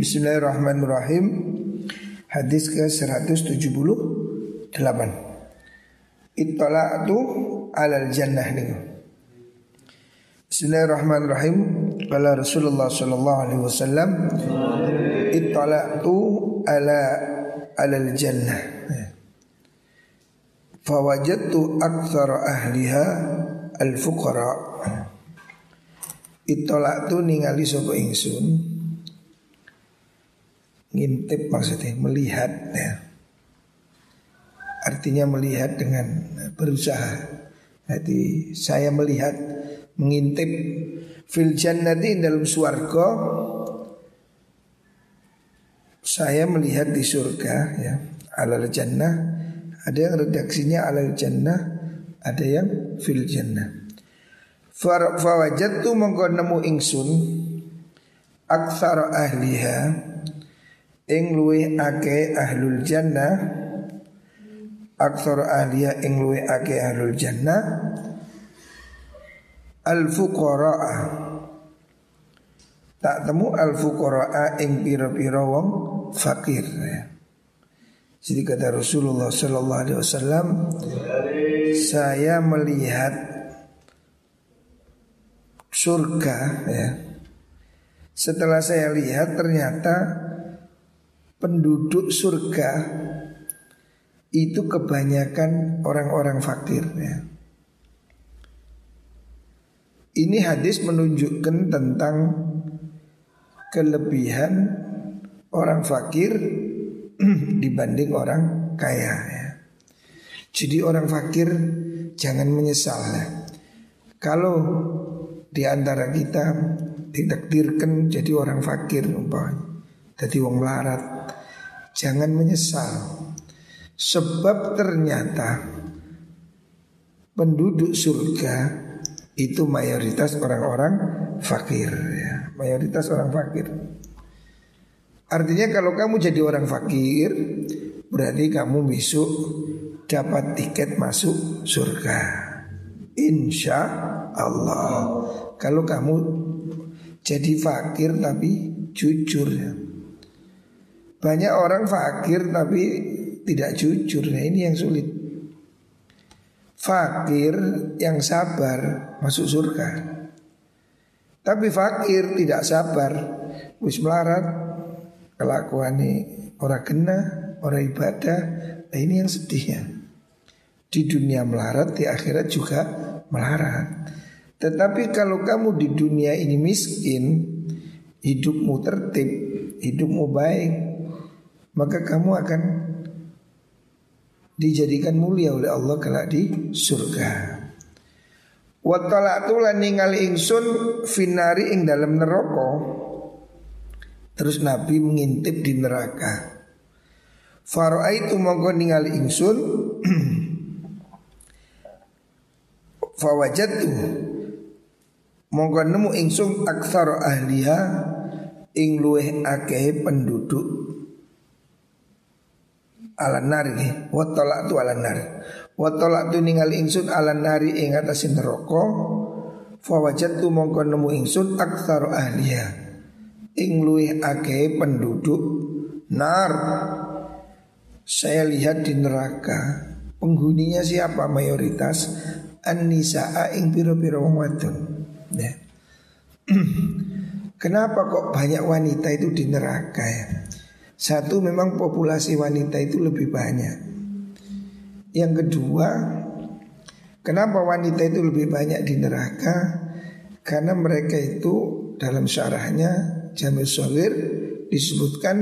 Bismillahirrahmanirrahim. Hadis ke 178 Ittala'atu alal jannah nih Bismillahirrahmanirrahim. Kala Rasulullah sallallahu alaihi wasallam Ittala'tu ala alal jannah. Fawajadtu aktsara ahliha al-fuqara. Ittala'tu ningali sapa ingsun ngintip maksudnya melihat ya. Artinya melihat dengan berusaha. Jadi saya melihat mengintip fil jannati dalam swarga. Saya melihat di surga ya. Alal jannah. Ada yang redaksinya alal jannah. Ada yang fil jannah. Fawajadtu mongko nemu ingsun aksara ahliha ing luwe ake ahlul jannah aksar ahliya ing luwe ake ahlul jannah al fuqara tak temu al fuqara ing pira-pira wong fakir. Jadi kata Rasulullah Sallallahu Alaihi Wasallam, saya melihat surga ya. Setelah saya lihat ternyata penduduk surga itu kebanyakan orang-orang fakir ya. Ini hadis menunjukkan tentang kelebihan orang fakir dibanding orang kaya ya. Jadi orang fakir jangan menyesal ya. Kalau di antara kita ditakdirkan jadi orang fakir umpamanya, jadi wong melarat, Jangan menyesal. Sebab ternyata Penduduk surga Itu mayoritas orang-orang fakir ya. Mayoritas orang fakir. Artinya kalau kamu jadi orang fakir Berarti kamu besok Dapat tiket masuk surga. Insya Allah. Kalau kamu jadi fakir tapi jujur ya banyak orang fakir tapi tidak jujur. Nah ini yang sulit. Fakir yang sabar masuk surga. Tapi fakir tidak sabar, wis melarat, kelakuan ini orang kena, orang ibadah. Nah ini yang sedihnya. Di dunia melarat, di akhirat juga melarat. Tetapi kalau kamu di dunia ini miskin, hidupmu tertib, hidupmu baik, maka kamu akan dijadikan mulia oleh Allah kelak di surga. Wa ningali ingsun finari ing dalam neraka. Terus Nabi mengintip di neraka. itu mongko ningali ingsun Fawajatu Mongko nemu ingsun aksar ahliha ing luweh akeh penduduk ala nari wa tu ala nari wa tu ningali ingsun ala nari ing atase neraka. Fa wajadtu mongko nemu ingsun aktsara ahliya ing luwih akeh penduduk nar. Saya lihat di neraka penghuninya siapa? Mayoritas an-nisaa ing piro-piro wong ya. Kenapa kok banyak wanita itu di neraka ya? Satu memang populasi wanita itu lebih banyak. Yang kedua, kenapa wanita itu lebih banyak di neraka? Karena mereka itu dalam syarahnya Jamil Solir disebutkan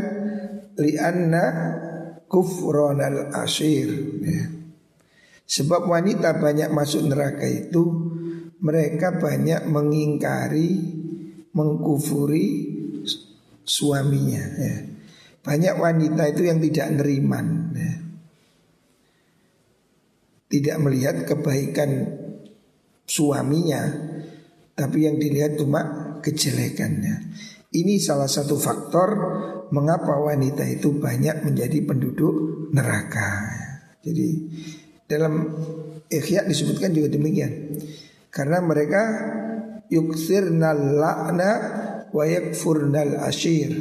lianna kufronal asir. Ya. Sebab wanita banyak masuk neraka itu mereka banyak mengingkari, mengkufuri suaminya. Ya. Banyak wanita itu yang tidak neriman ya. Tidak melihat kebaikan suaminya Tapi yang dilihat cuma kejelekannya. Ini salah satu faktor Mengapa wanita itu banyak menjadi penduduk neraka Jadi dalam ikhya disebutkan juga demikian. Karena mereka yuksirnal la'na wa yakfurnal ashir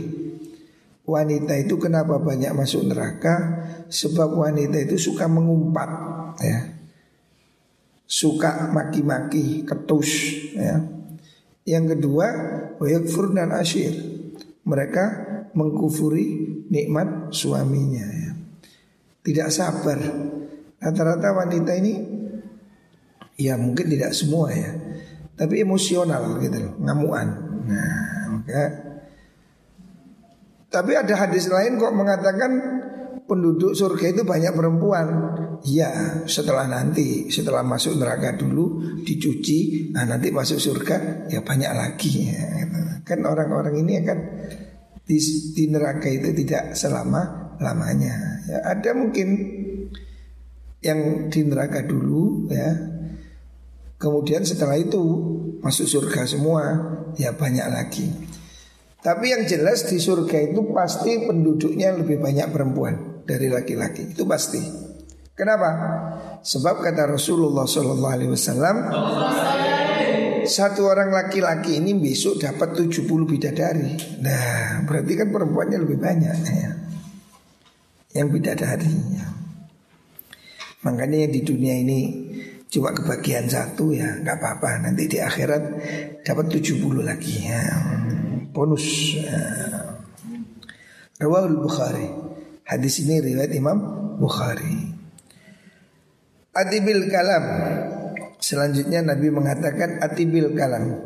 wanita itu kenapa banyak masuk neraka? Sebab wanita itu suka mengumpat ya. Suka maki-maki, ketus ya. Yang kedua, wayakfur dan asyir. Mereka mengkufuri nikmat suaminya ya. Tidak sabar. Rata-rata wanita ini ya mungkin tidak semua ya. Tapi emosional gitu loh, ngamuan. Nah, maka tapi ada hadis lain kok mengatakan penduduk surga itu banyak perempuan. Ya, setelah nanti, setelah masuk neraka dulu dicuci, nah nanti masuk surga ya banyak lagi. Ya, Kan orang-orang ini akan di, di neraka itu tidak selama lamanya. Ya, ada mungkin yang di neraka dulu ya. Kemudian setelah itu masuk surga semua, ya banyak lagi. Tapi yang jelas di surga itu pasti penduduknya lebih banyak perempuan dari laki-laki. Itu pasti. Kenapa? Sebab kata Rasulullah Shallallahu Alaihi Wasallam, satu orang laki-laki ini besok dapat 70 bidadari. Nah, berarti kan perempuannya lebih banyak ya. Yang bidadari. Ya. Makanya di dunia ini cuma kebagian satu ya nggak apa-apa nanti di akhirat dapat 70 lagi ya bonus. Rawahul Bukhari. Hadis ini riwayat Imam Bukhari. Atibil kalam. Selanjutnya Nabi mengatakan atibil kalam.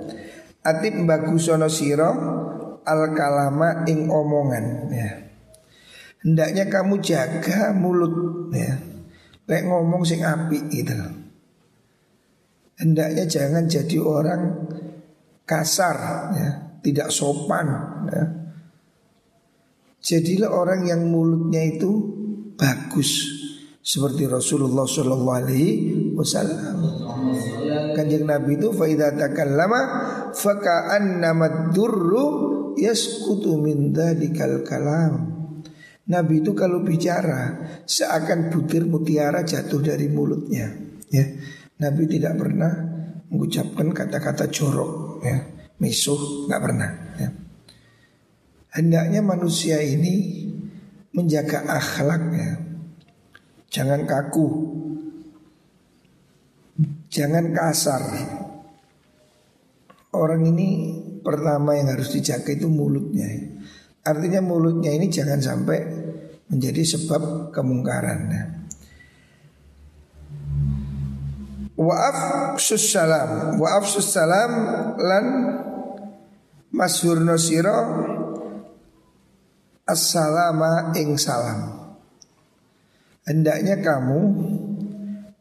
Atib bagusono siro al kalama ing omongan ya. Hendaknya kamu jaga mulut ya. Lek ngomong sing api gitu Hendaknya jangan jadi orang kasar ya tidak sopan ya. Jadilah orang yang mulutnya itu bagus seperti Rasulullah Shallallahu Alaihi Wasallam. Kanjeng Nabi itu faida takallama fakaan nama durru yaskutu min dalikal kalam. Nabi itu kalau bicara seakan butir mutiara jatuh dari mulutnya. Ya, Nabi tidak pernah mengucapkan kata-kata jorok. Ya, misuh nggak pernah. Ya. Hendaknya manusia ini menjaga akhlaknya, jangan kaku, jangan kasar. Orang ini pertama yang harus dijaga itu mulutnya. Artinya mulutnya ini jangan sampai menjadi sebab kemungkaran. Ya. Waaf salam, waaf salam lan Masyhur sira Assalama ing salam. Hendaknya kamu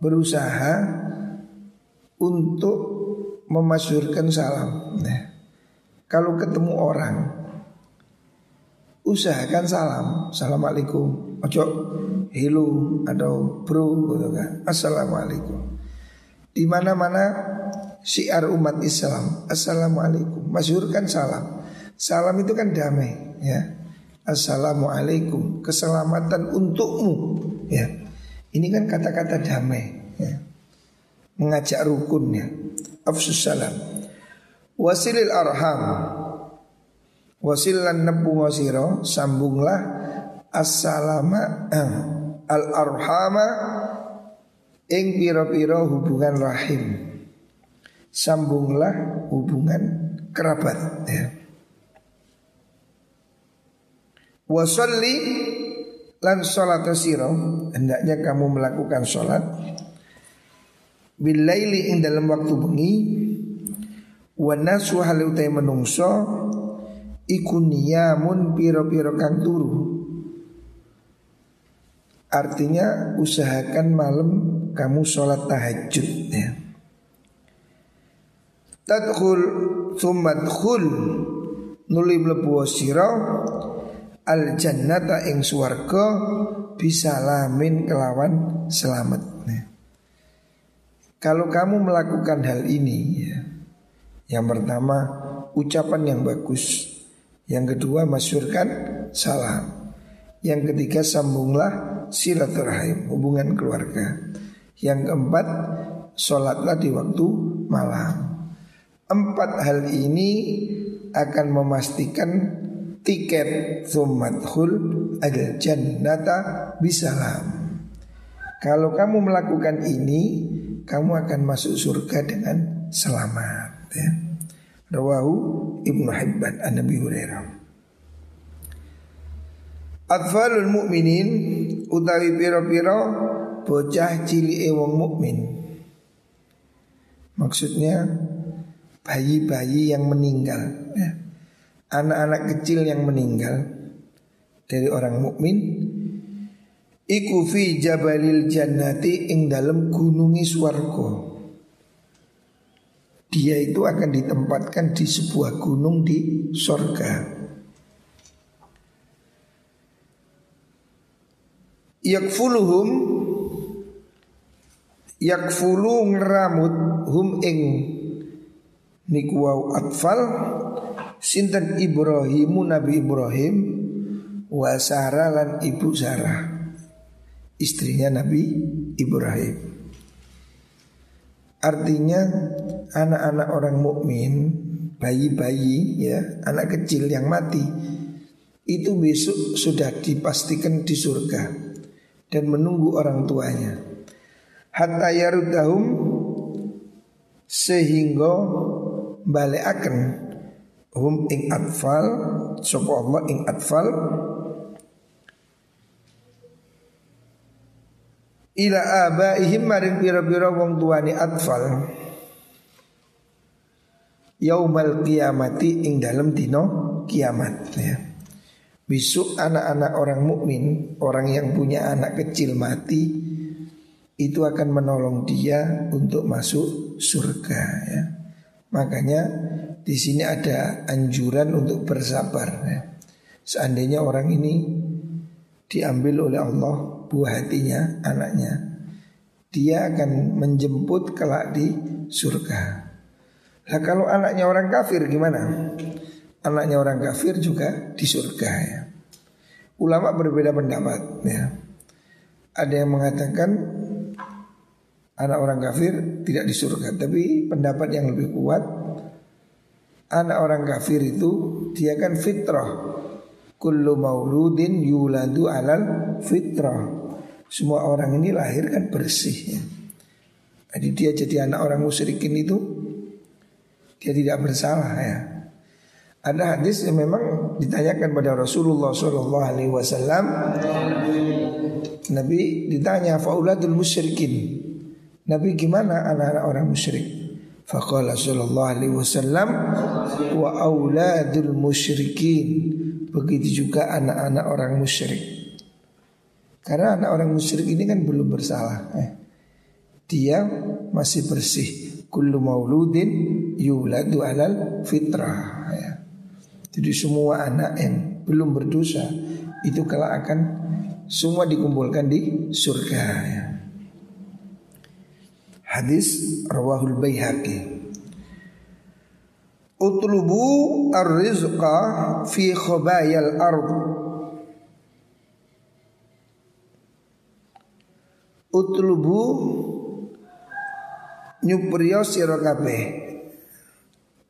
berusaha untuk memasyurkan salam nah, Kalau ketemu orang Usahakan salam. Assalamualaikum. Ojo hello atau bro gitu kan. Assalamualaikum. Di mana-mana syiar umat Islam. Assalamualaikum. Masyurkan salam. Salam itu kan damai, ya. Assalamualaikum, keselamatan untukmu, ya. Ini kan kata-kata damai, ya. Mengajak rukunnya. Afsus salam. Wasilil arham. Wasilan nebu ngosiro sambunglah assalama eh, al arhama ing piro-piro hubungan rahim sambunglah hubungan kerabat ya. Wasalli lan salat siro hendaknya kamu melakukan salat bilaili ing dalam waktu bengi wa nasu halutai menungso iku niyamun piro-piro kang turu. Artinya usahakan malam kamu sholat tahajud ya tadkhul thumma dkhul nuli mlebu sira al jannata ing swarga bisalamin kelawan selamat. Nah. Kalau kamu melakukan hal ini ya, yang pertama ucapan yang bagus, yang kedua masyurkan salam, yang ketiga sambunglah silaturahim hubungan keluarga, yang keempat sholatlah di waktu malam. Empat hal ini akan memastikan tiket sumadhul al jannata bisalam. Kalau kamu melakukan ini, kamu akan masuk surga dengan selamat. Ya. Rawahu Ibnu Hibban an Nabi Hurairah. Atfalul mukminin utawi piro-piro bocah cili wong mukmin. Maksudnya bayi-bayi yang meninggal, ya. anak-anak kecil yang meninggal dari orang mukmin iku fi jabalil jannati ing dalam gunungi swarga. Dia itu akan ditempatkan di sebuah gunung di sorga. Yakfuluhum Yakfulu ngeramut hum ing niku wau atfal sinten Ibrahimu Nabi Ibrahim wa Sarah lan ibu Sarah istrinya Nabi Ibrahim. Artinya anak-anak orang mukmin, bayi-bayi ya, anak kecil yang mati itu besok sudah dipastikan di surga dan menunggu orang tuanya. Hatta yarudahum sehingga balekaken hum ing atfal sapa Allah ing atfal ila abaihim maring pira-pira wong tuane atfal yaumal kiamati ing dalam dino kiamat ya. Besok anak-anak orang mukmin, orang yang punya anak kecil mati itu akan menolong dia untuk masuk surga ya. Makanya di sini ada anjuran untuk bersabar ya. Seandainya orang ini diambil oleh Allah buah hatinya, anaknya, dia akan menjemput kelak di surga. Nah kalau anaknya orang kafir gimana? Anaknya orang kafir juga di surga ya. Ulama berbeda pendapat ya. Ada yang mengatakan anak orang kafir tidak di surga, tapi pendapat yang lebih kuat anak orang kafir itu dia kan fitrah. Kullu mauludin yuladu alal fitrah. Semua orang ini lahir kan bersih ya. Jadi dia jadi anak orang musyrikin itu dia tidak bersalah ya. Ada hadis yang memang ditanyakan pada Rasulullah Shallallahu Alaihi Wasallam. Nabi ditanya fauladul musyrikin. Nabi gimana anak-anak orang musyrik? Faqala sallallahu alaihi wasallam wa auladul musyrikin. Begitu juga anak-anak orang musyrik. Karena anak orang musyrik ini kan belum bersalah. Eh, dia masih bersih. Kullu mauludin yuladu alal fitrah. Ya. Jadi semua anak yang belum berdosa itu kalau akan semua dikumpulkan di surga. Ya. Hadis rawahul Baihaqi. Utlubu ar-rizqa fi khabayal ard. Utlubu nyupriyo sira kabeh.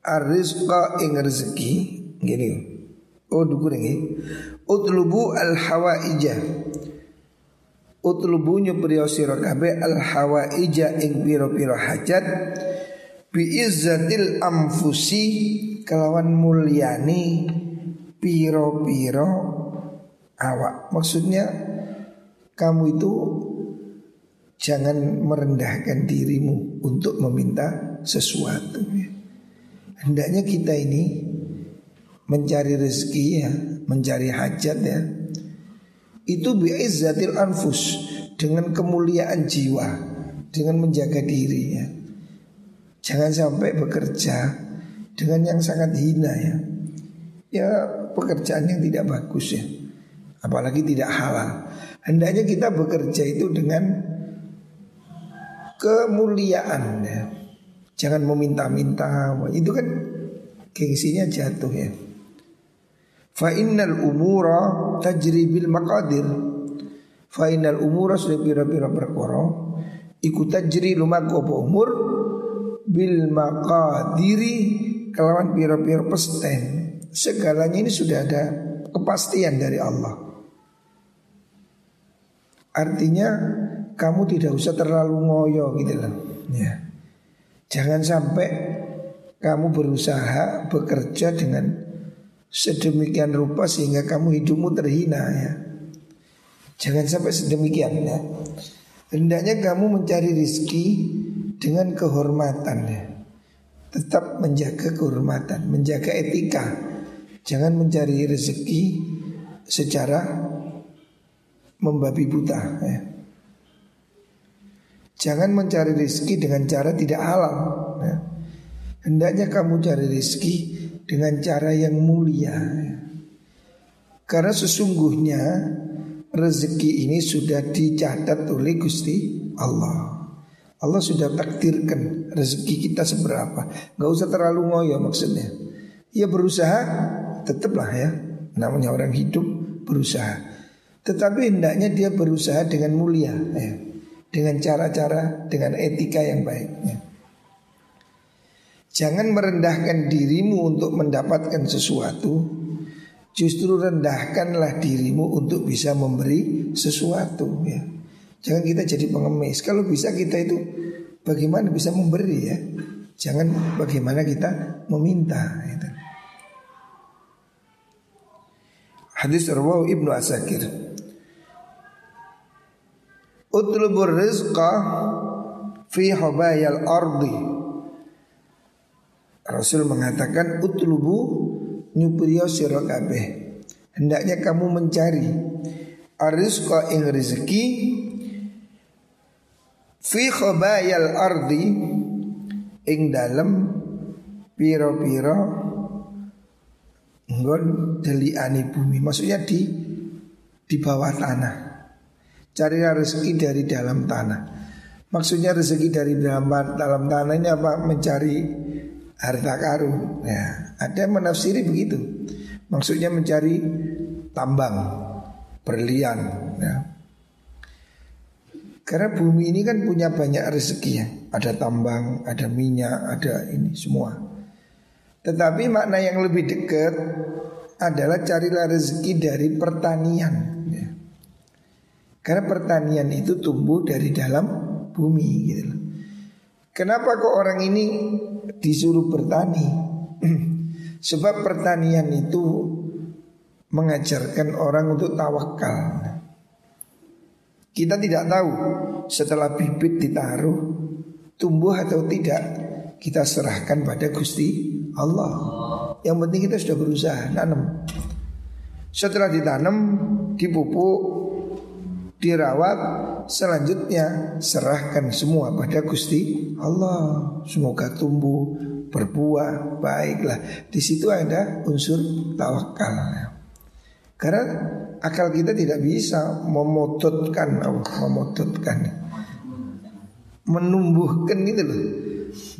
Ar-rizqa ing rezeki gini. Oh dukur ini. Utlubu al-hawaijah Utlubu nyupriyo sira kabeh al hawaija ing pira-pira hajat bi izzatil amfusi kelawan mulyani piro-piro awak. Maksudnya kamu itu jangan merendahkan dirimu untuk meminta sesuatu. Hendaknya kita ini mencari rezeki ya, mencari hajat ya, itu bi'izzatil anfus dengan kemuliaan jiwa, dengan menjaga diri ya. Jangan sampai bekerja dengan yang sangat hina ya. Ya pekerjaan yang tidak bagus ya. Apalagi tidak halal. Hendaknya kita bekerja itu dengan kemuliaan ya. Jangan meminta-minta. Itu kan gengsinya jatuh ya. Fa innal umura tajri bil maqadir. Fa innal umura sudah pira-pira perkara iku tajri lumaku apa umur bil maqadiri kelawan pira-pira pesten. Segalanya ini sudah ada kepastian dari Allah. Artinya kamu tidak usah terlalu ngoyo gitu loh. Ya. Jangan sampai kamu berusaha bekerja dengan sedemikian rupa sehingga kamu hidupmu terhina ya. Jangan sampai sedemikian ya. Hendaknya kamu mencari rizki dengan kehormatan ya. Tetap menjaga kehormatan, menjaga etika. Jangan mencari rezeki secara membabi buta ya. Jangan mencari rezeki dengan cara tidak halal. Ya. Hendaknya kamu cari rezeki dengan cara yang mulia. Karena sesungguhnya rezeki ini sudah dicatat oleh Gusti Allah. Allah sudah takdirkan rezeki kita seberapa. Gak usah terlalu ngoyo maksudnya. Ya berusaha tetaplah ya. Namanya orang hidup berusaha. Tetapi hendaknya dia berusaha dengan mulia. Ya dengan cara-cara dengan etika yang baiknya. Jangan merendahkan dirimu untuk mendapatkan sesuatu, justru rendahkanlah dirimu untuk bisa memberi sesuatu ya. Jangan kita jadi pengemis. Kalau bisa kita itu bagaimana bisa memberi ya. Jangan bagaimana kita meminta gitu. Hadis Rawahu Ibnu Asakir Utlubur rizqa fi habayal ardi Rasul mengatakan utlubu nyupriyo sira kabeh. Hendaknya kamu mencari arizqa ing rezeki fi khabayal ardi ing dalem piro-piro nggon deliani bumi maksudnya di di bawah tanah. Carilah rezeki dari dalam tanah. Maksudnya rezeki dari dalam, dalam tanah ini apa? Mencari harta karun ya, Ada yang menafsiri begitu. Maksudnya mencari tambang Berlian ya. Karena bumi ini kan punya banyak rezeki ya. Ada tambang, ada minyak, ada ini semua. Tetapi makna yang lebih dekat adalah carilah rezeki dari pertanian karena pertanian itu tumbuh dari dalam bumi gitu. Kenapa kok orang ini disuruh bertani? Sebab pertanian itu mengajarkan orang untuk tawakal. Kita tidak tahu setelah bibit ditaruh tumbuh atau tidak kita serahkan pada Gusti Allah. Yang penting kita sudah berusaha nanam. Setelah ditanam, dipupuk, dirawat selanjutnya serahkan semua pada Gusti Allah. Semoga tumbuh berbuah baiklah. Di situ ada unsur tawakal. Karena akal kita tidak bisa memototkan memototkan. Menumbuhkan itu loh.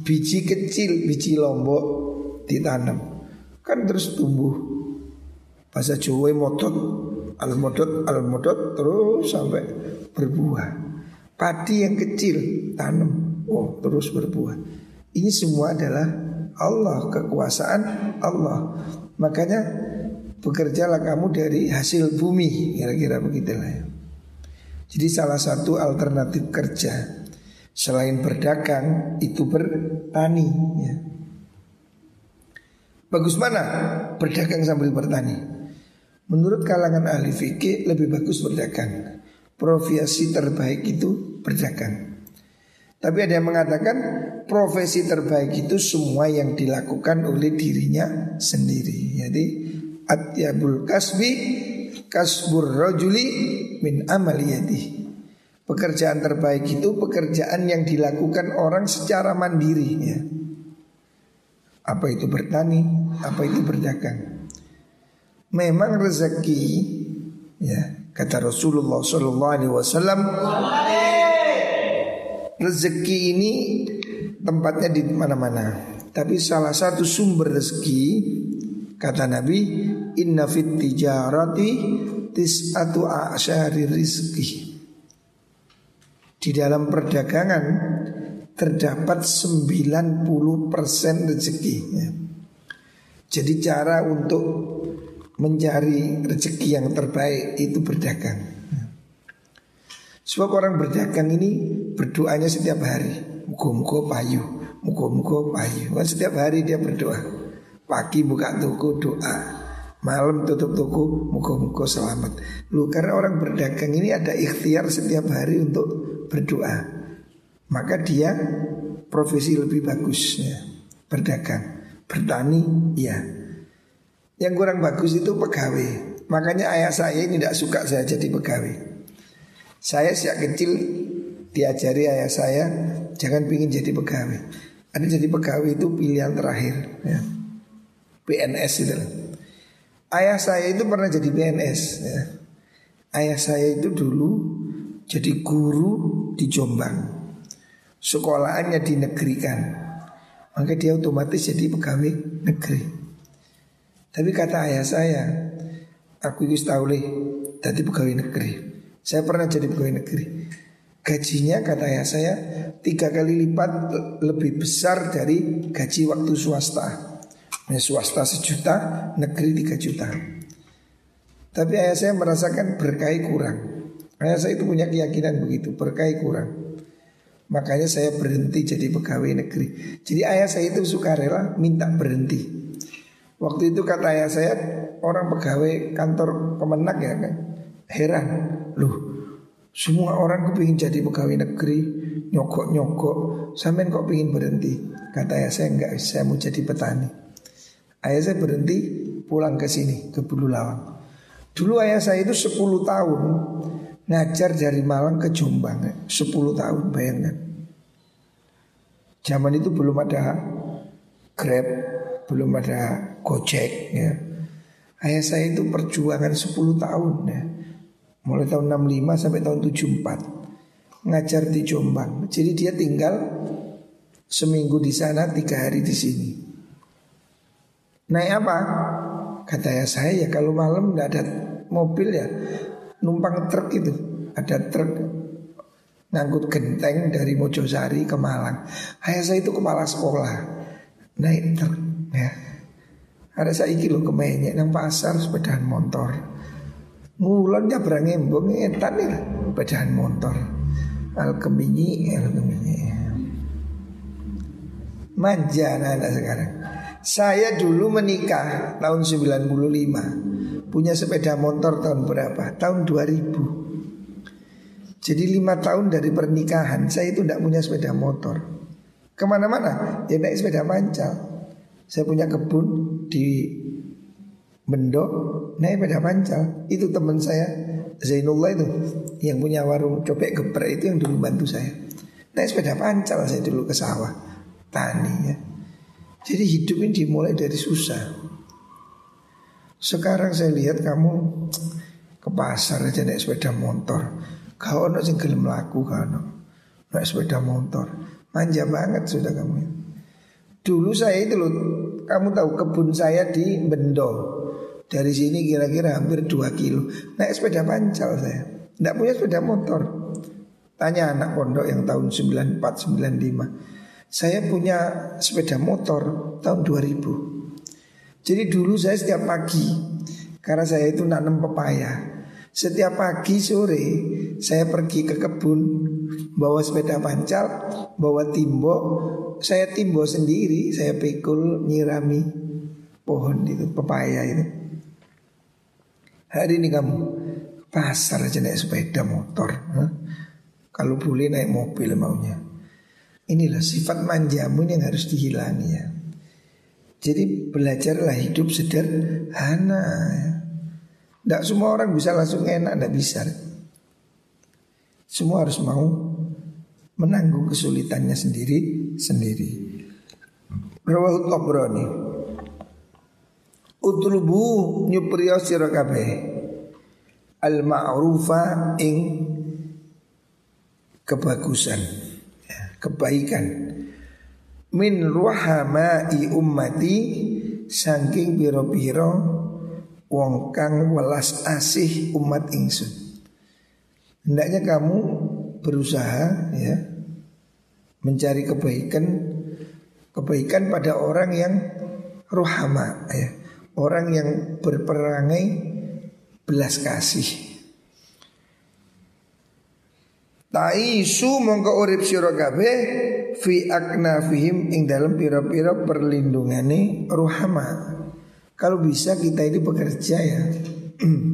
Biji kecil biji lombok ditanam. Kan terus tumbuh. Bahasa Jawa motot al modot al modot terus sampai berbuah. Padi yang kecil tanam, oh terus berbuah. Ini semua adalah Allah kekuasaan Allah. Makanya bekerjalah kamu dari hasil bumi kira-kira begitulah ya. Jadi salah satu alternatif kerja selain berdagang itu bertani ya. Bagus mana berdagang sambil bertani? Menurut kalangan ahli fikih lebih bagus berdagang. Profesi terbaik itu berdagang. Tapi ada yang mengatakan profesi terbaik itu semua yang dilakukan oleh dirinya sendiri. Jadi atyabul kasbi kasbur rojuli min amaliyati. Pekerjaan terbaik itu pekerjaan yang dilakukan orang secara mandiri ya. Apa itu bertani, apa itu berdagang. Memang rezeki ya kata Rasulullah Wasallam rezeki ini tempatnya di mana-mana. Tapi salah satu sumber rezeki kata Nabi Inna fit tijarati tis'atu a'syari rizki Di dalam perdagangan terdapat 90% rezeki ya. Jadi cara untuk mencari rezeki yang terbaik itu berdagang. Sebab orang berdagang ini berdoanya setiap hari. Muka-muka payu, muka-muka payu. Kan setiap hari dia berdoa. Pagi buka toko doa, malam tutup toko, muka-muka selamat. Lu karena orang berdagang ini ada ikhtiar setiap hari untuk berdoa. Maka dia profesi lebih bagus ya. Berdagang, bertani, ya. Yang kurang bagus itu pegawai. Makanya ayah saya ini tidak suka saya jadi pegawai. Saya sejak kecil diajari ayah saya jangan pingin jadi pegawai. Ada jadi pegawai itu pilihan terakhir. Ya. PNS itu. Ayah saya itu pernah jadi PNS. Ya. Ayah saya itu dulu jadi guru di Jombang. Sekolahannya dinegerikan. Maka dia otomatis jadi pegawai negeri. Tapi kata ayah saya, aku itu tahu jadi pegawai negeri. Saya pernah jadi pegawai negeri. Gajinya kata ayah saya tiga kali lipat lebih besar dari gaji waktu swasta. Ya, swasta sejuta, negeri tiga juta. Tapi ayah saya merasakan berkah kurang. Ayah saya itu punya keyakinan begitu, berkah kurang. Makanya saya berhenti jadi pegawai negeri. Jadi ayah saya itu suka rela minta berhenti. Waktu itu kata ayah saya orang pegawai kantor kemenak ya kan? Heran. Loh semua orang kepingin jadi pegawai negeri Nyokok-nyokok Sampai kok pingin berhenti? Kata ayah saya enggak saya mau jadi petani. Ayah saya berhenti pulang ke sini ke Bulu Lawang. Dulu ayah saya itu 10 tahun Ngajar dari Malang ke Jombang 10 tahun bayangkan. Zaman itu belum ada Grab Belum ada Gojek ya. Ayah saya itu perjuangan 10 tahun ya. Mulai tahun 65 sampai tahun 74 Ngajar di Jombang. Jadi dia tinggal Seminggu di sana Tiga hari di sini. Naik apa? Kata ya saya ya kalau malam nggak ada mobil ya Numpang truk itu. Ada truk Ngangkut genteng dari Mojosari ke Malang. Ayah saya itu kepala sekolah. Naik truk ya Ada saya loh kemenyek Nang pasar sepedaan motor Ngulon ya berangin embung ngetan nih bacaan motor. Al keminyi, al keminyi. Manja anak-anak sekarang. Saya dulu menikah tahun 95 Punya sepeda motor tahun berapa? Tahun 2000 Jadi lima tahun dari pernikahan Saya itu tidak punya sepeda motor Ke mana-mana Ya naik sepeda pancal Saya punya kebun di Bendo naik pada pancal. Itu teman saya Zainullah itu Yang punya warung copek geprek itu yang dulu bantu saya. Naik sepeda pancal saya dulu ke sawah Tani ya Jadi hidup ini dimulai dari susah. Sekarang saya lihat kamu Ke pasar aja naik sepeda motor. Kau ono sing gelem laku kan Naik sepeda motor. Manja banget sudah kamu. Dulu saya itu loh Kamu tahu kebun saya di Bendo. Dari sini kira-kira hampir 2 kilo. Naik sepeda pancal saya. Tidak punya sepeda motor. Tanya anak pondok yang tahun 94-95 Saya punya sepeda motor tahun 2000 Jadi dulu saya setiap pagi Karena saya itu nanam pepaya setiap pagi sore saya pergi ke kebun bawa sepeda pancal, bawa timbo, saya timbo sendiri, saya pikul nyirami pohon itu pepaya itu. Hari ini kamu pasar aja naik sepeda motor. Huh? Kalau boleh naik mobil maunya. Inilah sifat manjamu yang harus dihilangi ya. Jadi belajarlah hidup sederhana ya. Tidak semua orang bisa langsung enak, tidak bisa. Semua harus mau menanggung kesulitannya sendiri sendiri. Rawahut Tabrani. Utlubu nyupriya sira kabeh al ma'rufa ing kebagusan ya, kebaikan min ruhamai ummati saking biro-biro wong kang welas asih umat ingsun hendaknya kamu berusaha ya mencari kebaikan kebaikan pada orang yang rohama ya. Orang yang berperangai belas kasih. Taisu mongko urip sira kabeh fi aknafihim ing dalam pira-pira perlindungane rohama. Kalau bisa kita ini bekerja ya.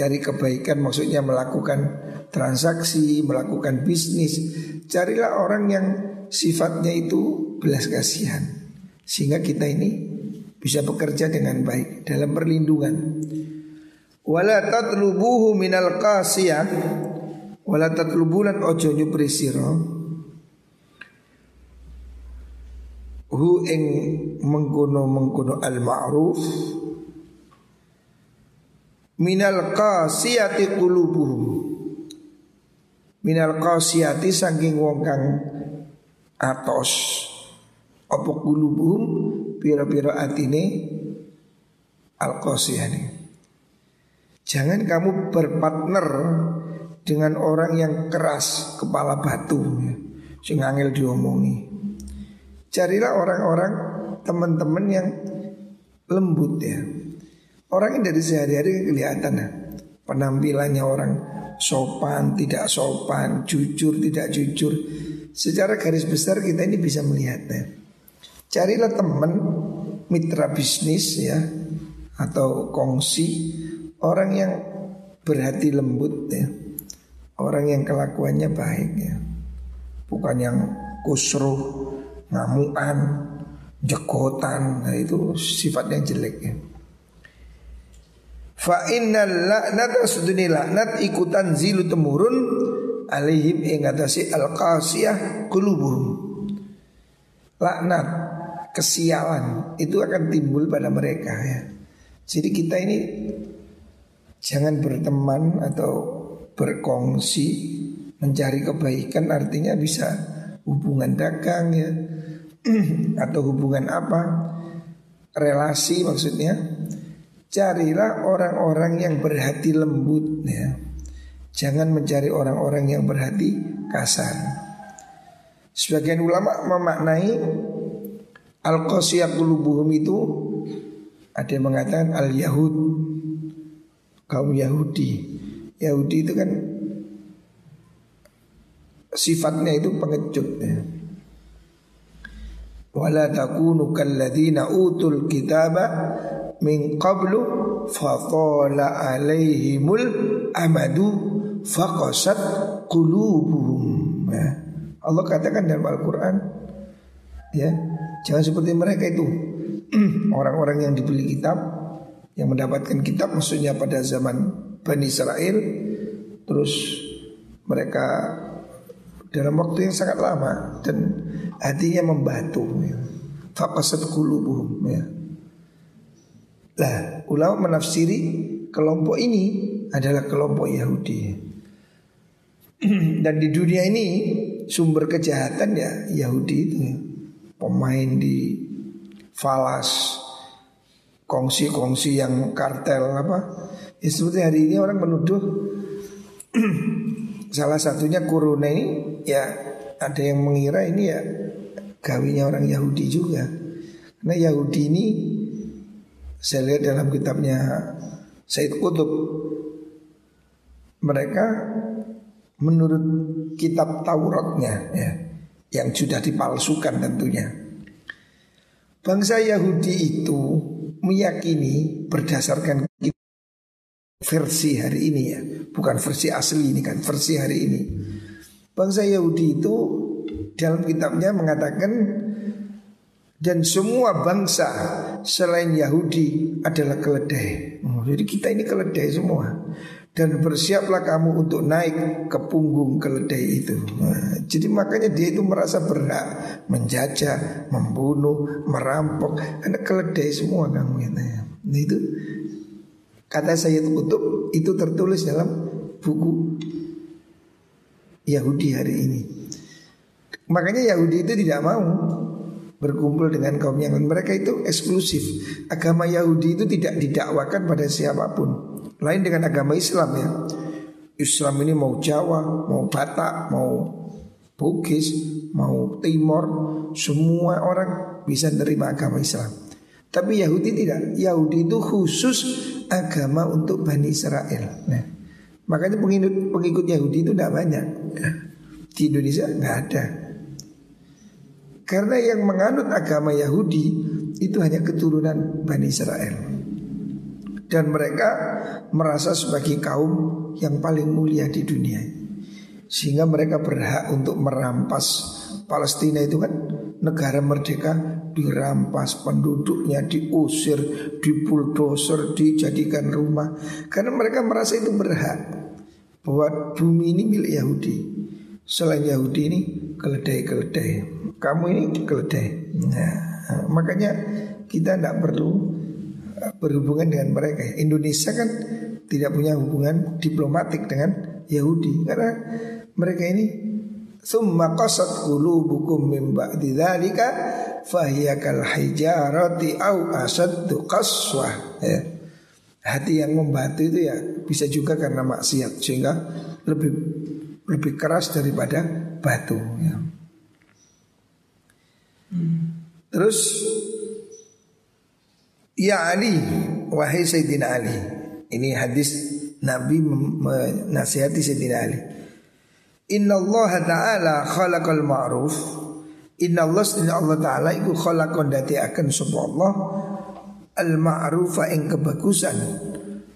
Cari kebaikan maksudnya melakukan transaksi, melakukan bisnis. Carilah orang yang sifatnya itu belas kasihan. Sehingga kita ini bisa bekerja dengan baik dalam perlindungan. Wala tatlubuhu minal qasiyah wala tatlubulan ojo nyupri hu ing mengkono mengkono al ma'ruf minal qasiyati qulubuhum. Minal qasiyati saking wong kang atos. Apa qulubuhum? Pira-pira atine al qasiyani jangan kamu berpartner dengan orang yang keras kepala batu. Ya, sing angel diomongi. Carilah orang-orang teman-teman yang lembut ya Orang dari sehari-hari kelihatan ya. Penampilannya orang sopan, tidak sopan, jujur, tidak jujur. Secara garis besar kita ini bisa melihatnya Carilah teman mitra bisnis ya Atau kongsi. Orang yang berhati lembut ya. Orang yang kelakuannya baik ya. Bukan yang kusruh, ngamuan, jekotan Nah itu sifat yang jelek ya Fa innal laknat asduni laknat ikutan zilu temurun alaihim ing atasi al qasiyah qulubuhum. Laknat kesialan itu akan timbul pada mereka ya. Jadi kita ini jangan berteman atau berkongsi mencari kebaikan artinya bisa hubungan dagang ya atau hubungan apa relasi maksudnya Carilah orang-orang yang berhati lembut ya. Jangan mencari orang-orang yang berhati kasar. Sebagian ulama memaknai al-qasiyah qulubuhum itu ada yang mengatakan al-yahud kaum Yahudi. Yahudi itu kan sifatnya itu pengecut ya. Wala takunu kalladzina utul kitaba min qablu fatala alaihimul amadu faqasat qulubuhum ya. Allah katakan dalam Al-Qur'an ya jangan seperti mereka itu orang-orang yang dibeli kitab yang mendapatkan kitab maksudnya pada zaman Bani Israel terus mereka dalam waktu yang sangat lama dan hatinya membatu ya. faqasat qulubuhum ya Nah, ulama menafsiri kelompok ini adalah kelompok Yahudi. Dan di dunia ini sumber kejahatan ya Yahudi itu. Pemain di falas, kongsi-kongsi yang kartel apa. Ya seperti hari ini orang menuduh salah satunya Corona ini ya ada yang mengira ini ya gawinya orang Yahudi juga. Karena Yahudi ini saya lihat dalam kitabnya Said Qutub Mereka menurut kitab Tauratnya ya, Yang sudah dipalsukan tentunya. Bangsa Yahudi itu meyakini berdasarkan versi hari ini ya Bukan versi asli ini kan, versi hari ini. Bangsa Yahudi itu dalam kitabnya mengatakan dan semua bangsa selain Yahudi adalah keledai. Oh, jadi kita ini keledai semua. Dan bersiaplah kamu untuk naik ke punggung keledai itu. Nah, jadi makanya dia itu merasa berhak menjajah, membunuh, merampok. Karena keledai semua kamu ya. Nah itu kata Sayyid Qutub itu tertulis dalam buku Yahudi hari ini. Makanya Yahudi itu tidak mau berkumpul dengan kaum yang lain. Mereka itu eksklusif. Agama Yahudi itu tidak didakwakan pada siapa pun. Lain dengan agama Islam ya. Islam ini mau Jawa, mau Batak, mau Bugis, mau Timor, semua orang bisa menerima agama Islam. Tapi Yahudi tidak. Yahudi itu khusus agama untuk Bani Israel. Nah, makanya pengikut, pengikut Yahudi itu tidak banyak. Di Indonesia nggak ada. Karena yang menganut agama Yahudi itu hanya keturunan Bani Israel. Dan mereka merasa sebagai kaum yang paling mulia di dunia. Sehingga mereka berhak untuk merampas Palestina itu kan negara merdeka dirampas penduduknya diusir dibuldoser dijadikan rumah karena mereka merasa itu berhak bahwa bumi ini milik Yahudi selain Yahudi ini keledai-keledai. Kamu ini keledai. Nah, makanya kita tidak perlu eh, berhubungan dengan mereka. Indonesia kan tidak punya hubungan diplomatik dengan Yahudi. Karena mereka ini summa qasat qulubukum min ba'di dzalika fahiya kal hijarati au asaddu qaswah ya. Hati yang membantu itu ya bisa juga karena maksiat sehingga lebih lebih keras daripada batu ya. Terus Ya Ali Wahai Sayyidina Ali Ini hadis Nabi menasihati Sayyidina Ali. Inna Allah Ta'ala khalaqal ma'ruf. Inna Allah Inna Allah Ta'ala Iku khalaqon dati akan sebuah Allah. Al ma'rufa ing kebagusan.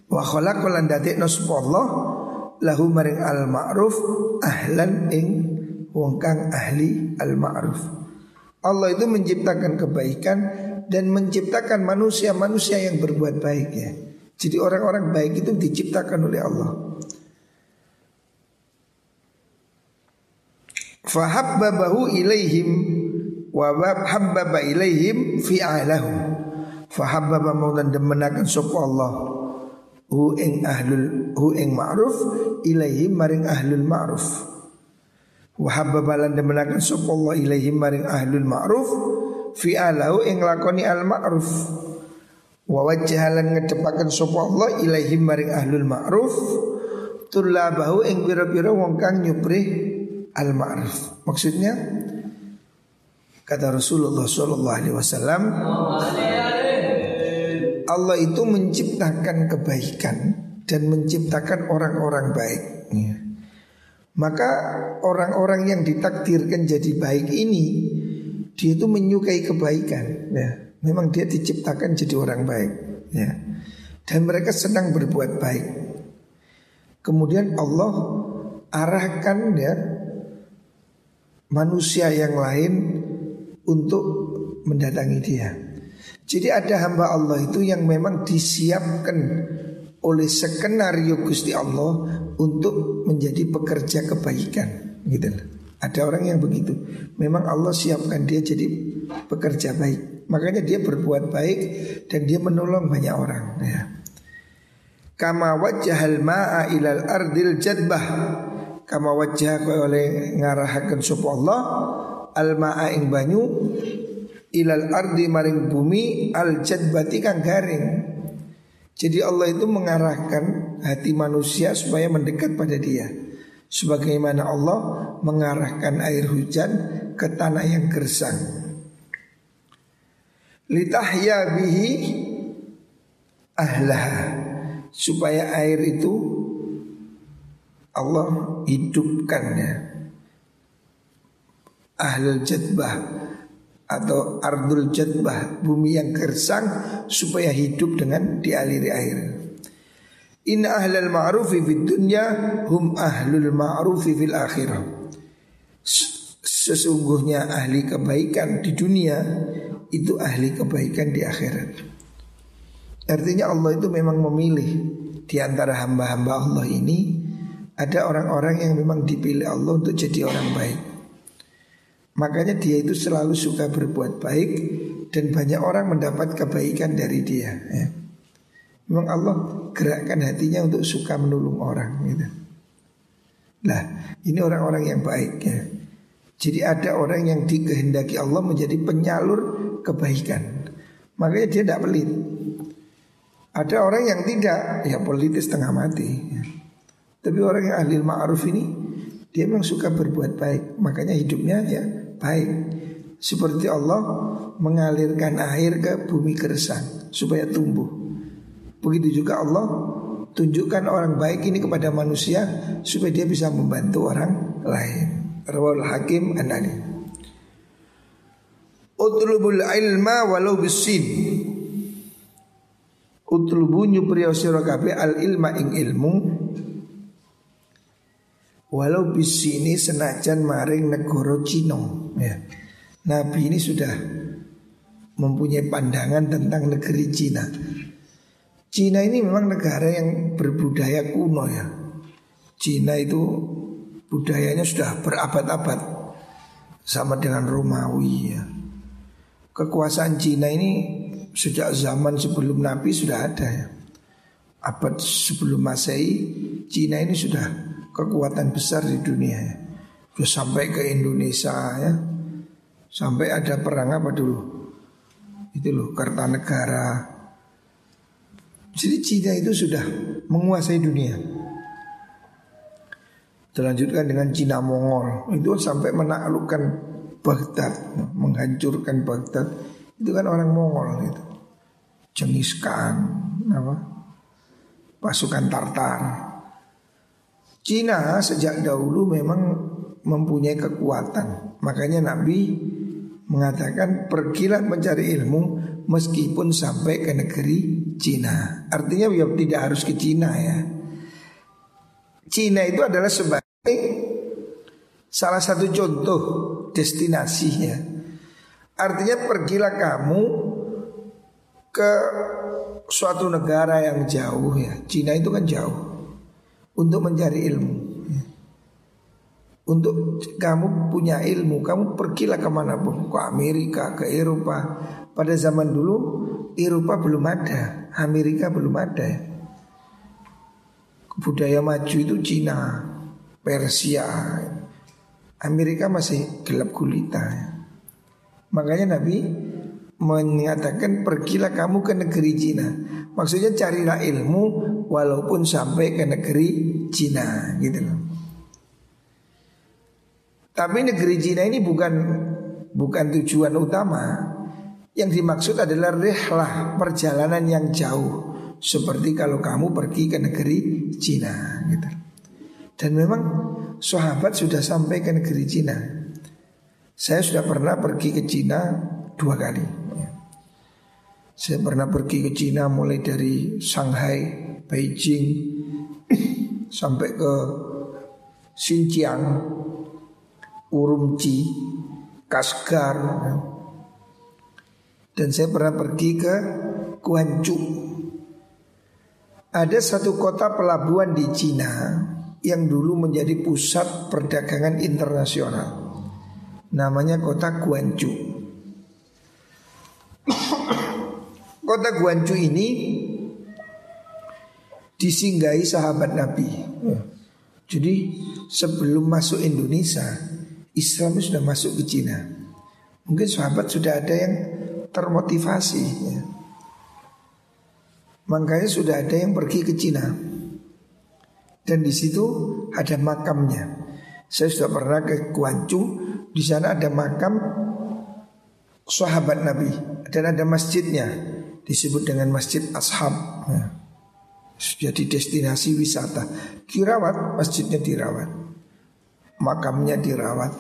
Wa khalaqon dati Allah Lahu maring al ma'ruf Ahlan ing Wong kang ahli al ma'ruf Allah itu menciptakan kebaikan Dan menciptakan manusia-manusia yang berbuat baik ya. Jadi orang-orang baik itu diciptakan oleh Allah. Fahabbabahu ilaihim wa habbaba ilaihim fi ahlahum fahabbaba maulan demenaken sapa Allah hu ing ahlul hu ing ma'ruf ilaihim maring ahlul ma'ruf wa habbaba lan demenaken sapa Allah ilaihim maring ahlul ma'ruf fi alahu ing lakoni al ma'ruf wa wajhalan ngedepaken sapa Allah ilaihim maring ahlul ma'ruf tulabahu ing pira-pira wong kang nyuprih al-ma'ruf. Maksudnya kata Rasulullah Shallallahu Alaihi Wasallam, Allah itu menciptakan kebaikan dan menciptakan orang-orang baik. Ya. Maka orang-orang yang ditakdirkan jadi baik ini dia itu menyukai kebaikan. Ya. Memang dia diciptakan jadi orang baik. Ya. Dan mereka senang berbuat baik. Kemudian Allah arahkan ya manusia yang lain untuk mendatangi dia. Jadi ada hamba Allah itu yang memang disiapkan oleh skenario Gusti Allah untuk menjadi pekerja kebaikan gitu Ada orang yang begitu. Memang Allah siapkan dia jadi pekerja baik. Makanya dia berbuat baik dan dia menolong banyak orang ya. Kama wajahal ma'a ilal ardil jadbah kama wajah oleh ngarahaken sapa Allah al ma'a ing banyu ilal ardi maring bumi al jadbati kang garing. Jadi Allah itu mengarahkan hati manusia supaya mendekat pada dia. Sebagaimana Allah mengarahkan air hujan ke tanah yang gersang. Litahya bihi ahlah supaya air itu Allah hidupkannya ahlul jadbah atau ardul jadbah bumi yang gersang supaya hidup dengan dialiri air. Inna ahlal ma'rufi fid dunya hum ahlul ma'rufi fil akhirah. Sesungguhnya ahli kebaikan di dunia itu ahli kebaikan di akhirat. Artinya Allah itu memang memilih di antara hamba-hamba Allah ini ada orang-orang yang memang dipilih Allah untuk jadi orang baik. Makanya dia itu selalu suka berbuat baik dan banyak orang mendapat kebaikan dari dia. Ya. Memang Allah gerakkan hatinya untuk suka menolong orang gitu. Nah, ini orang-orang yang baik ya. Jadi ada orang yang dikehendaki Allah menjadi penyalur kebaikan. Makanya dia tidak pelit. Ada orang yang tidak, ya politis tengah mati. Ya. Tapi orang yang ahli ma'ruf ini Dia memang suka berbuat baik, makanya hidupnya ya baik. Seperti Allah mengalirkan air ke bumi keresan supaya tumbuh. Begitu juga Allah tunjukkan orang baik ini kepada manusia supaya dia bisa membantu orang lain. Rawal Hakim Anani. Utlubul ilma walau bisin. Utlubu nyupri sira al ilma ing ilmu Walau bisini senajan maring negoro Cina. Ya. Nabi ini sudah mempunyai pandangan tentang negeri Cina. Cina ini memang negara yang berbudaya kuno ya. Cina itu budayanya sudah berabad-abad Sama dengan Romawi ya. Kekuasaan Cina ini sejak zaman sebelum Nabi sudah ada ya. Abad sebelum Masehi Cina ini sudah kekuatan besar di dunia ya. Terus sampai ke Indonesia ya. Sampai ada perang apa dulu? Itu loh Kartanegara. Jadi Cina itu sudah menguasai dunia. Terlanjutkan dengan Cina Mongol itu sampai menaklukkan Baghdad, menghancurkan Baghdad. Itu kan orang Mongol itu. Cengis Khan, apa? Pasukan Tartar. Cina sejak dahulu memang mempunyai kekuatan. Makanya Nabi mengatakan pergilah mencari ilmu meskipun sampai ke negeri Cina. Artinya ya tidak harus ke Cina ya. Cina itu adalah sebagai salah satu contoh destinasinya. Artinya pergilah kamu ke suatu negara yang jauh ya. Cina itu kan jauh untuk mencari ilmu. Untuk kamu punya ilmu, kamu pergilah ke mana pun, ke Amerika, ke Eropa. Pada zaman dulu Eropa belum ada, Amerika belum ada. Budaya maju itu Cina, Persia, Amerika masih gelap gulita. Makanya Nabi mengatakan pergilah kamu ke negeri Cina. Maksudnya carilah ilmu walaupun sampai ke negeri Cina gitu loh. Tapi negeri Cina ini bukan bukan tujuan utama. Yang dimaksud adalah rehlah perjalanan yang jauh. Seperti kalau kamu pergi ke negeri Cina gitu. Dan memang sahabat sudah sampai ke negeri Cina. Saya sudah pernah pergi ke Cina dua kali. Saya pernah pergi ke Cina mulai dari Shanghai, Beijing sampai ke Xinjiang, Urumqi, Kashgar. Dan saya pernah pergi ke Guangzhou. Ada satu kota pelabuhan di Cina yang dulu menjadi pusat perdagangan internasional. Namanya kota Guangzhou. Kota Guangzhou ini disinggahi sahabat Nabi. Jadi sebelum masuk Indonesia, Islam sudah masuk ke Cina. Mungkin sahabat sudah ada yang termotivasi. Ya. Makanya sudah ada yang pergi ke Cina. Dan di situ ada makamnya. Saya sudah pernah ke Guangzhou, di sana ada makam sahabat Nabi dan ada masjidnya disebut dengan Masjid Ashab. Ya. Jadi destinasi wisata. Dirawat, masjidnya dirawat. Makamnya dirawat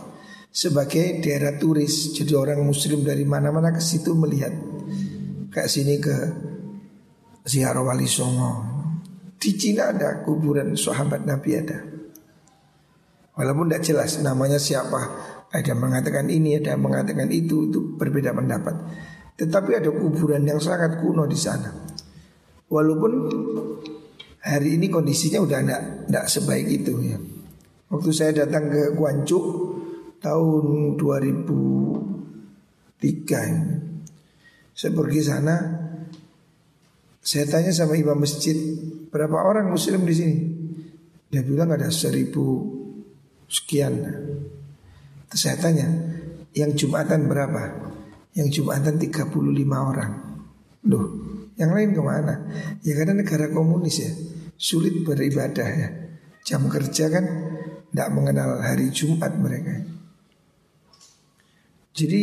sebagai daerah turis. Jadi orang muslim dari mana-mana ke situ melihat. Kayak sini ke Ziarah Wali Songo. Di Cina ada kuburan sahabat Nabi ada. Walaupun tidak jelas namanya siapa. Ada yang mengatakan ini, ada yang mengatakan itu, itu berbeda pendapat. Tetapi ada kuburan yang sangat kuno di sana. Walaupun hari ini kondisinya udah tidak sebaik itu ya. Waktu saya datang ke Guangzhou tahun 2003 ini. Saya pergi sana saya tanya sama imam masjid berapa orang muslim di sini. Dia bilang ada seribu sekian. Terus saya tanya yang jumatan berapa? Yang Jumatan 35 orang. Loh yang lain ke mana? Ya karena negara komunis ya Sulit beribadah ya. Jam kerja kan Tidak mengenal hari Jumat mereka. Jadi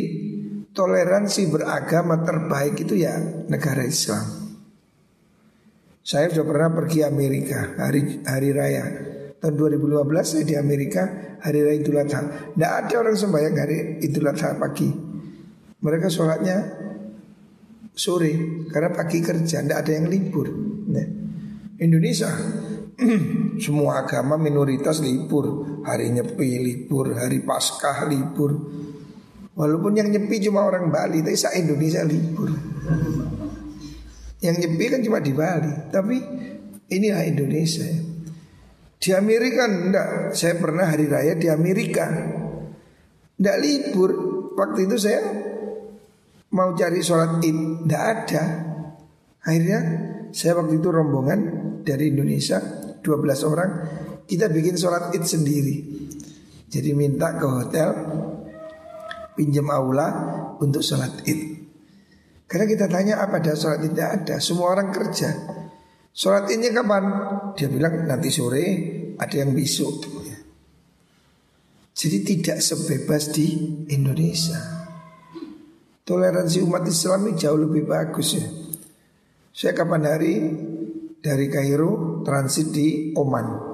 toleransi beragama terbaik itu ya negara Islam. Saya sudah pernah pergi Amerika hari, hari raya. Tahun 2015 saya di Amerika hari raya Idul Adha. Tidak ada orang sembahyang hari Idul Adha pagi Mereka sholatnya sore Karena pagi kerja Tidak ada yang libur. Nah, Indonesia semua agama minoritas libur. Hari Nyepi libur, hari Paskah libur. Walaupun yang nyepi cuma orang Bali Tapi sa Indonesia libur. Yang nyepi kan cuma di Bali Tapi inilah Indonesia. Di Amerika enggak Saya pernah hari raya di Amerika. Enggak libur. Waktu itu saya Mau cari sholat id Enggak ada Akhirnya saya waktu itu rombongan dari Indonesia 12 orang kita bikin sholat id sendiri. Jadi minta ke hotel pinjam aula untuk sholat id. Karena kita tanya apa ada sholat id tidak ada, semua orang kerja. Sholat idnya kapan? Dia bilang nanti sore, ada yang besok. Jadi tidak sebebas di Indonesia. Toleransi umat Islam ini jauh lebih bagus ya. Saya kapan hari dari Kairo transit di Oman.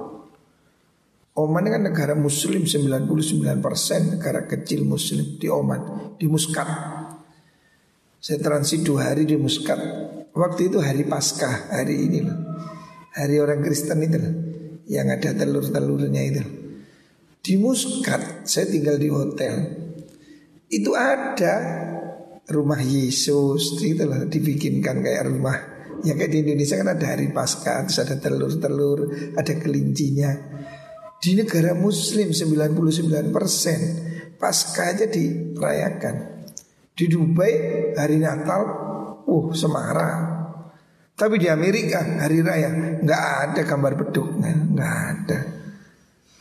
Oman kan negara muslim 99% negara kecil muslim di Oman, di Muscat. Saya transit dua hari di Muscat. Waktu itu hari Paskah, hari ini loh. Hari orang Kristen itu loh. Yang ada telur-telurnya itu. Di Muscat, saya tinggal di hotel. Itu ada rumah Yesus, itu loh dibikinkan kayak rumah Ya kayak di Indonesia kan ada hari Paskah, terus ada telur-telur, ada kelincinya. Di negara Muslim 99% Paskah aja dirayakan. Di Dubai hari Natal, uh semarak. Tapi di Amerika hari raya nggak ada gambar beduknya, nggak ada.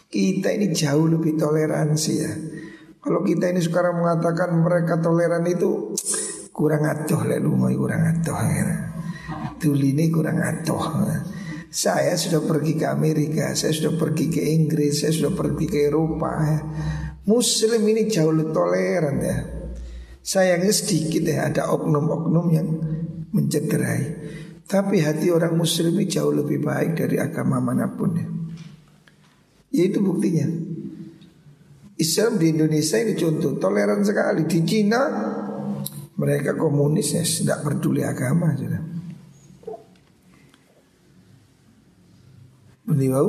Kita ini jauh lebih toleransi ya. Kalau kita ini sekarang mengatakan mereka toleran itu kurang atuh lah lumai kurang atuh. Ya. Tuline kurang atuh. Saya sudah pergi ke Amerika, saya sudah pergi ke Inggris, saya sudah pergi ke Eropa. Ya. Muslim ini jauh lebih toleran ya. Sayangnya sedikit ya ada oknum-oknum yang mencederai. Tapi hati orang muslim ini jauh lebih baik dari agama mana pun ya. Ya itu buktinya. Islam di Indonesia ini contoh toleran sekali. Di Cina mereka komunis ya, tidak peduli agama sudah. Beliau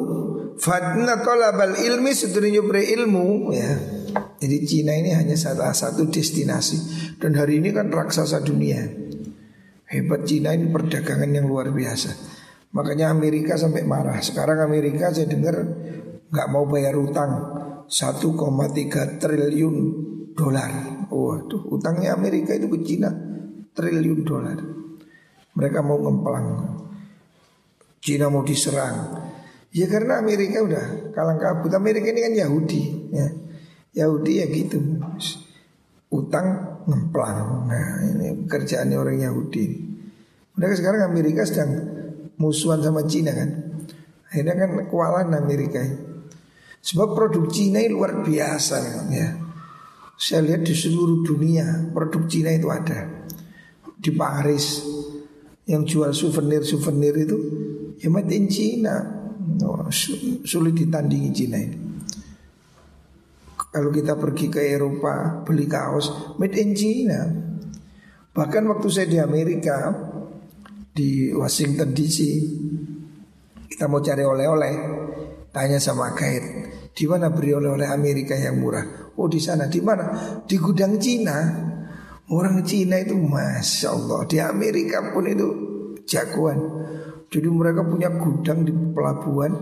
Fadna tolabal ilmi sedunia ilmu ya. Jadi Cina ini hanya salah satu destinasi Dan hari ini kan raksasa dunia Hebat Cina ini perdagangan yang luar biasa Makanya Amerika sampai marah Sekarang Amerika saya dengar nggak mau bayar utang 1,3 triliun dolar Waduh utangnya Amerika itu ke Cina Triliun dolar Mereka mau ngemplang Cina mau diserang Ya karena Amerika udah kalang kabut. Amerika ini kan Yahudi, ya. Yahudi ya gitu. Utang ngemplang. Nah, ini kerjaannya orang Yahudi. Mereka sekarang Amerika sedang musuhan sama Cina kan. Akhirnya kan kewalahan Amerika. Sebab produk Cina ini luar biasa ya. Saya lihat di seluruh dunia produk Cina itu ada. Di Paris yang jual souvenir-souvenir itu ya made in Cina. Oh, sulit ditandingi Cina ini. Kalau kita pergi ke Eropa beli kaos made in China. Bahkan waktu saya di Amerika di Washington DC kita mau cari oleh-oleh tanya sama guide di mana beri oleh-oleh Amerika yang murah. Oh di sana di mana? Di gudang Cina. Orang Cina itu masya Allah di Amerika pun itu jagoan. Jadi mereka punya gudang di pelabuhan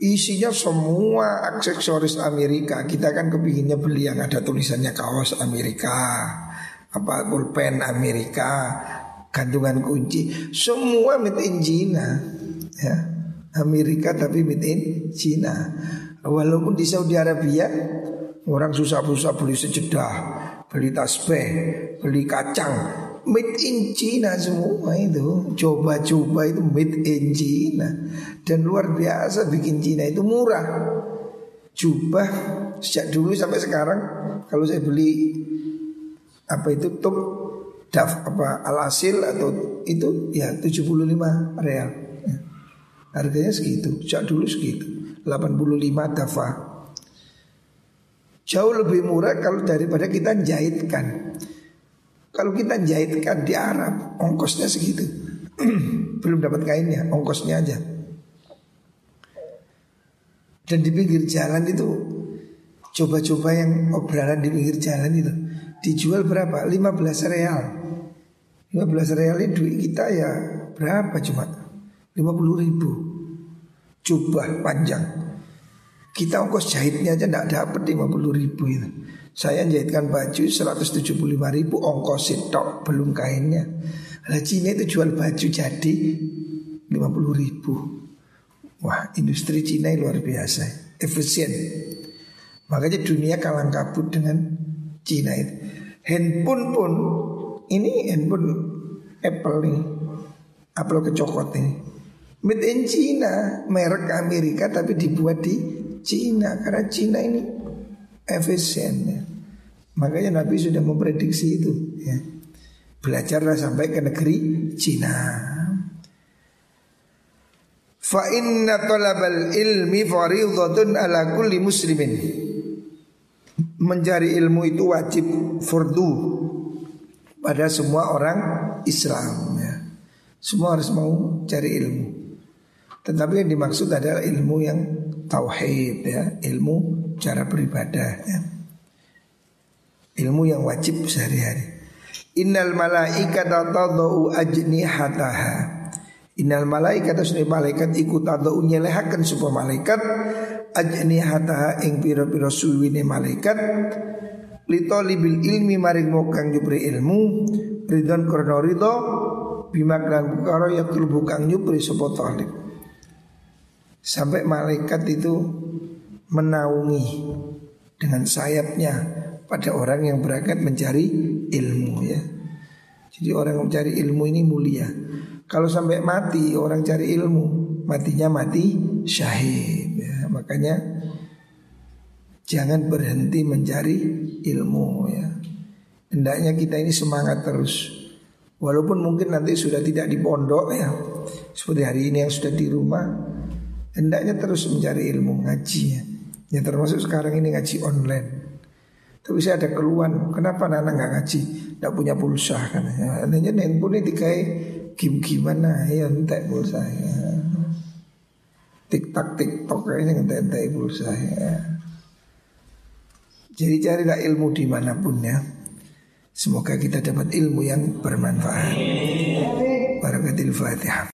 Isinya semua aksesoris Amerika Kita kan kepinginnya beli yang ada tulisannya kaos Amerika Apa pulpen Amerika Gantungan kunci Semua made in China ya. Amerika tapi made in China. Walaupun di Saudi Arabia Orang susah-susah beli sejedah Beli tasbih Beli kacang. Made in China semua itu. Coba-coba itu made in China. Dan luar biasa bikin China itu murah. Jubah sejak dulu sampai sekarang kalau saya beli apa itu top daf apa alasil atau itu ya 75 real. Ya. Harganya segitu, sejak dulu segitu. 85 dafa. Jauh lebih murah kalau daripada kita jahitkan. Kalau kita jahitkan di Arab, ongkosnya segitu. Belum dapat kainnya, ongkosnya aja. Dan di pinggir jalan itu Coba-coba yang obrolan di pinggir jalan itu Dijual berapa? 15 real 15 real ini duit kita ya berapa cuma 50 ribu. Coba panjang. Kita ongkos jahitnya aja tidak dapat 50 ribu itu. Saya jahitkan baju 175 ribu ongkos sitok belum kainnya. Nah Cina itu jual baju jadi 50 ribu. Wah industri Cina luar biasa Efisien. Makanya dunia kalang kabut dengan Cina itu. Handphone pun Ini handphone Apple nih Apple kecokot ini Made in China Merek Amerika tapi dibuat di Cina Karena Cina ini efisien ya. Makanya Nabi sudah memprediksi itu ya. Belajarlah sampai ke negeri Cina Fa inna talabal ilmi fariidhatun ala kulli muslimin. Mencari ilmu itu wajib fardu pada semua orang Islam ya. Semua harus mau cari ilmu. Tetapi yang dimaksud adalah ilmu yang tauhid ya, ilmu cara beribadah ya. Ilmu yang wajib sehari-hari. Innal malaikata tadau ajnihataha Innal malaikat asni malaikat ikut atau unyelehakan sebuah malaikat ajni hataha ing piro suwine malaikat lito libil ilmi maring mokang jupri ilmu ridon krono ridho bima klan bukaro yang bukang jupri sopo talib sampai malaikat itu menaungi dengan sayapnya pada orang yang berangkat mencari ilmu ya. Jadi orang yang mencari ilmu ini mulia. Kalau sampai mati orang cari ilmu, matinya mati syahid. Ya, makanya jangan berhenti mencari ilmu ya. Hendaknya kita ini semangat terus. Walaupun mungkin nanti sudah tidak di pondok ya. Seperti hari ini yang sudah di rumah, hendaknya terus mencari ilmu ngaji ya. Ya termasuk sekarang ini ngaji online. Tapi saya ada keluhan, kenapa anak nggak ngaji? Tidak punya pulsa kan? Ya, handphone ini dikai Kim gimana ya entek pulsa ya. Tik tak tik tok ini entek entek pulsa ya. Jadi carilah ilmu di mana pun ya. Semoga kita dapat ilmu yang bermanfaat. Barakatil Fatihah.